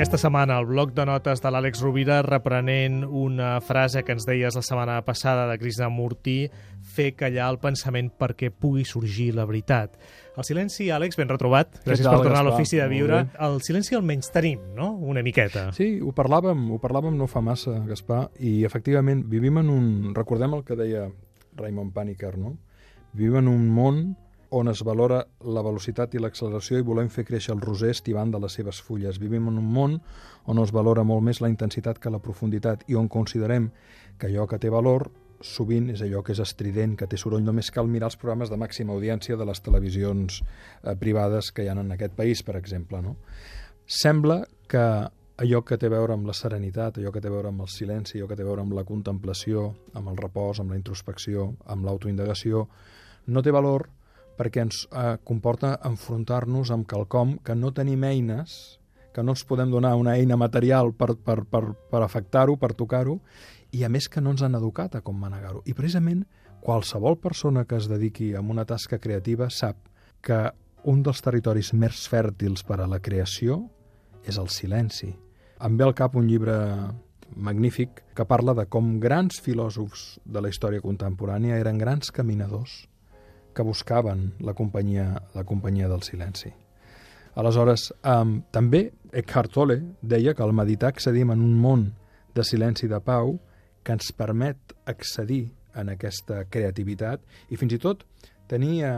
Aquesta setmana, el bloc de notes de l'Àlex Rovira reprenent una frase que ens deies la setmana passada de Krishnamurti, fer callar el pensament perquè pugui sorgir la veritat. El silenci, Àlex, ben retrobat. Gràcies tal, per tornar a l'ofici de viure. El silenci almenys tenim, no? Una miqueta. Sí, ho parlàvem, ho parlàvem no fa massa, Gaspar, i efectivament vivim en un... Recordem el que deia Raymond Paniker, no? Vivim en un món on es valora la velocitat i l'acceleració i volem fer créixer el roser estivant de les seves fulles. Vivim en un món on es valora molt més la intensitat que la profunditat i on considerem que allò que té valor sovint és allò que és estrident, que té soroll. Només cal mirar els programes de màxima audiència de les televisions eh, privades que hi ha en aquest país, per exemple. No? Sembla que allò que té a veure amb la serenitat, allò que té a veure amb el silenci, allò que té a veure amb la contemplació, amb el repòs, amb la introspecció, amb l'autoindagació, no té valor perquè ens eh, comporta enfrontar-nos amb quelcom que no tenim eines, que no ens podem donar una eina material per, per, per, per afectar-ho, per tocar-ho, i a més que no ens han educat a com manegar-ho. I precisament qualsevol persona que es dediqui a una tasca creativa sap que un dels territoris més fèrtils per a la creació és el silenci. Em ve al cap un llibre magnífic que parla de com grans filòsofs de la història contemporània eren grans caminadors que buscaven la companyia, la companyia del silenci. Aleshores, um, també Eckhart Tolle deia que al meditar accedim en un món de silenci i de pau que ens permet accedir en aquesta creativitat i fins i tot tenir a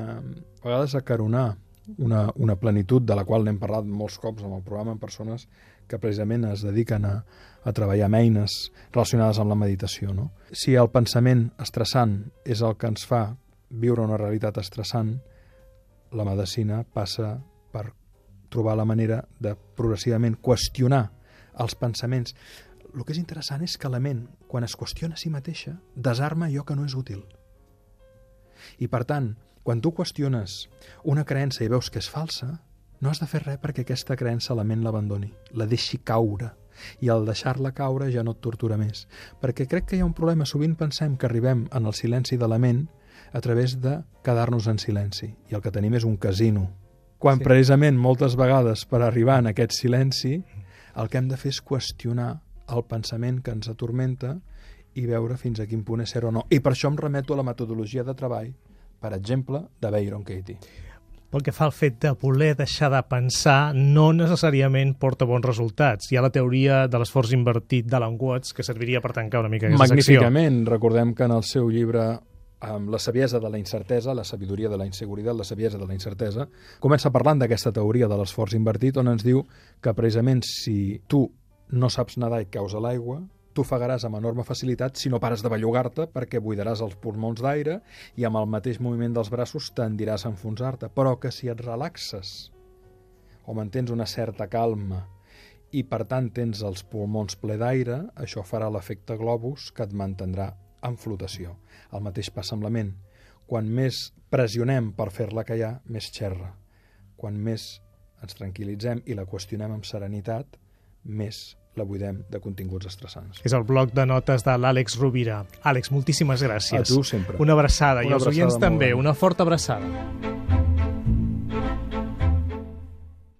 vegades acaronar una, una plenitud de la qual n'hem parlat molts cops en el programa amb persones que precisament es dediquen a, a treballar amb eines relacionades amb la meditació. No? Si el pensament estressant és el que ens fa viure una realitat estressant, la medicina passa per trobar la manera de progressivament qüestionar els pensaments. El que és interessant és que la ment, quan es qüestiona a si mateixa, desarma allò que no és útil. I per tant, quan tu qüestiones una creença i veus que és falsa, no has de fer res perquè aquesta creença la ment l'abandoni, la deixi caure. I al deixar-la caure ja no et tortura més. Perquè crec que hi ha un problema. Sovint pensem que arribem en el silenci de la ment a través de quedar-nos en silenci. I el que tenim és un casino. Quan Sí. precisament moltes vegades per arribar en aquest silenci el que hem de fer és qüestionar el pensament que ens atormenta i veure fins a quin punt és cert o no. I per això em remeto a la metodologia de treball, per exemple, de Byron Katie. Pel que fa al fet de voler deixar de pensar, no necessàriament porta bons resultats. Hi ha la teoria de l'esforç invertit d'Alan Watts, que serviria per tancar una mica aquesta secció. Magníficament. Recordem que en el seu llibre amb la saviesa de la incertesa, la sabidoria de la inseguretat, la saviesa de la incertesa, comença parlant d'aquesta teoria de l'esforç invertit, on ens diu que precisament si tu no saps nedar i caus a l'aigua, tu ofegaràs amb enorme facilitat si no pares de bellugar-te perquè buidaràs els pulmons d'aire i amb el mateix moviment dels braços tendiràs a enfonsar-te, però que si et relaxes o mantens una certa calma i per tant tens els pulmons ple d'aire, això farà l'efecte globus que et mantindrà en flotació. El mateix passa amb la ment. Quan més pressionem per fer-la callar, més xerra. Quan més ens tranquil·litzem i la qüestionem amb serenitat, més la buidem de continguts estressants. És el bloc de notes de l'Àlex Rovira. Àlex, moltíssimes gràcies. A tu sempre. Una abraçada. I Una als oients també. gran. Una forta abraçada.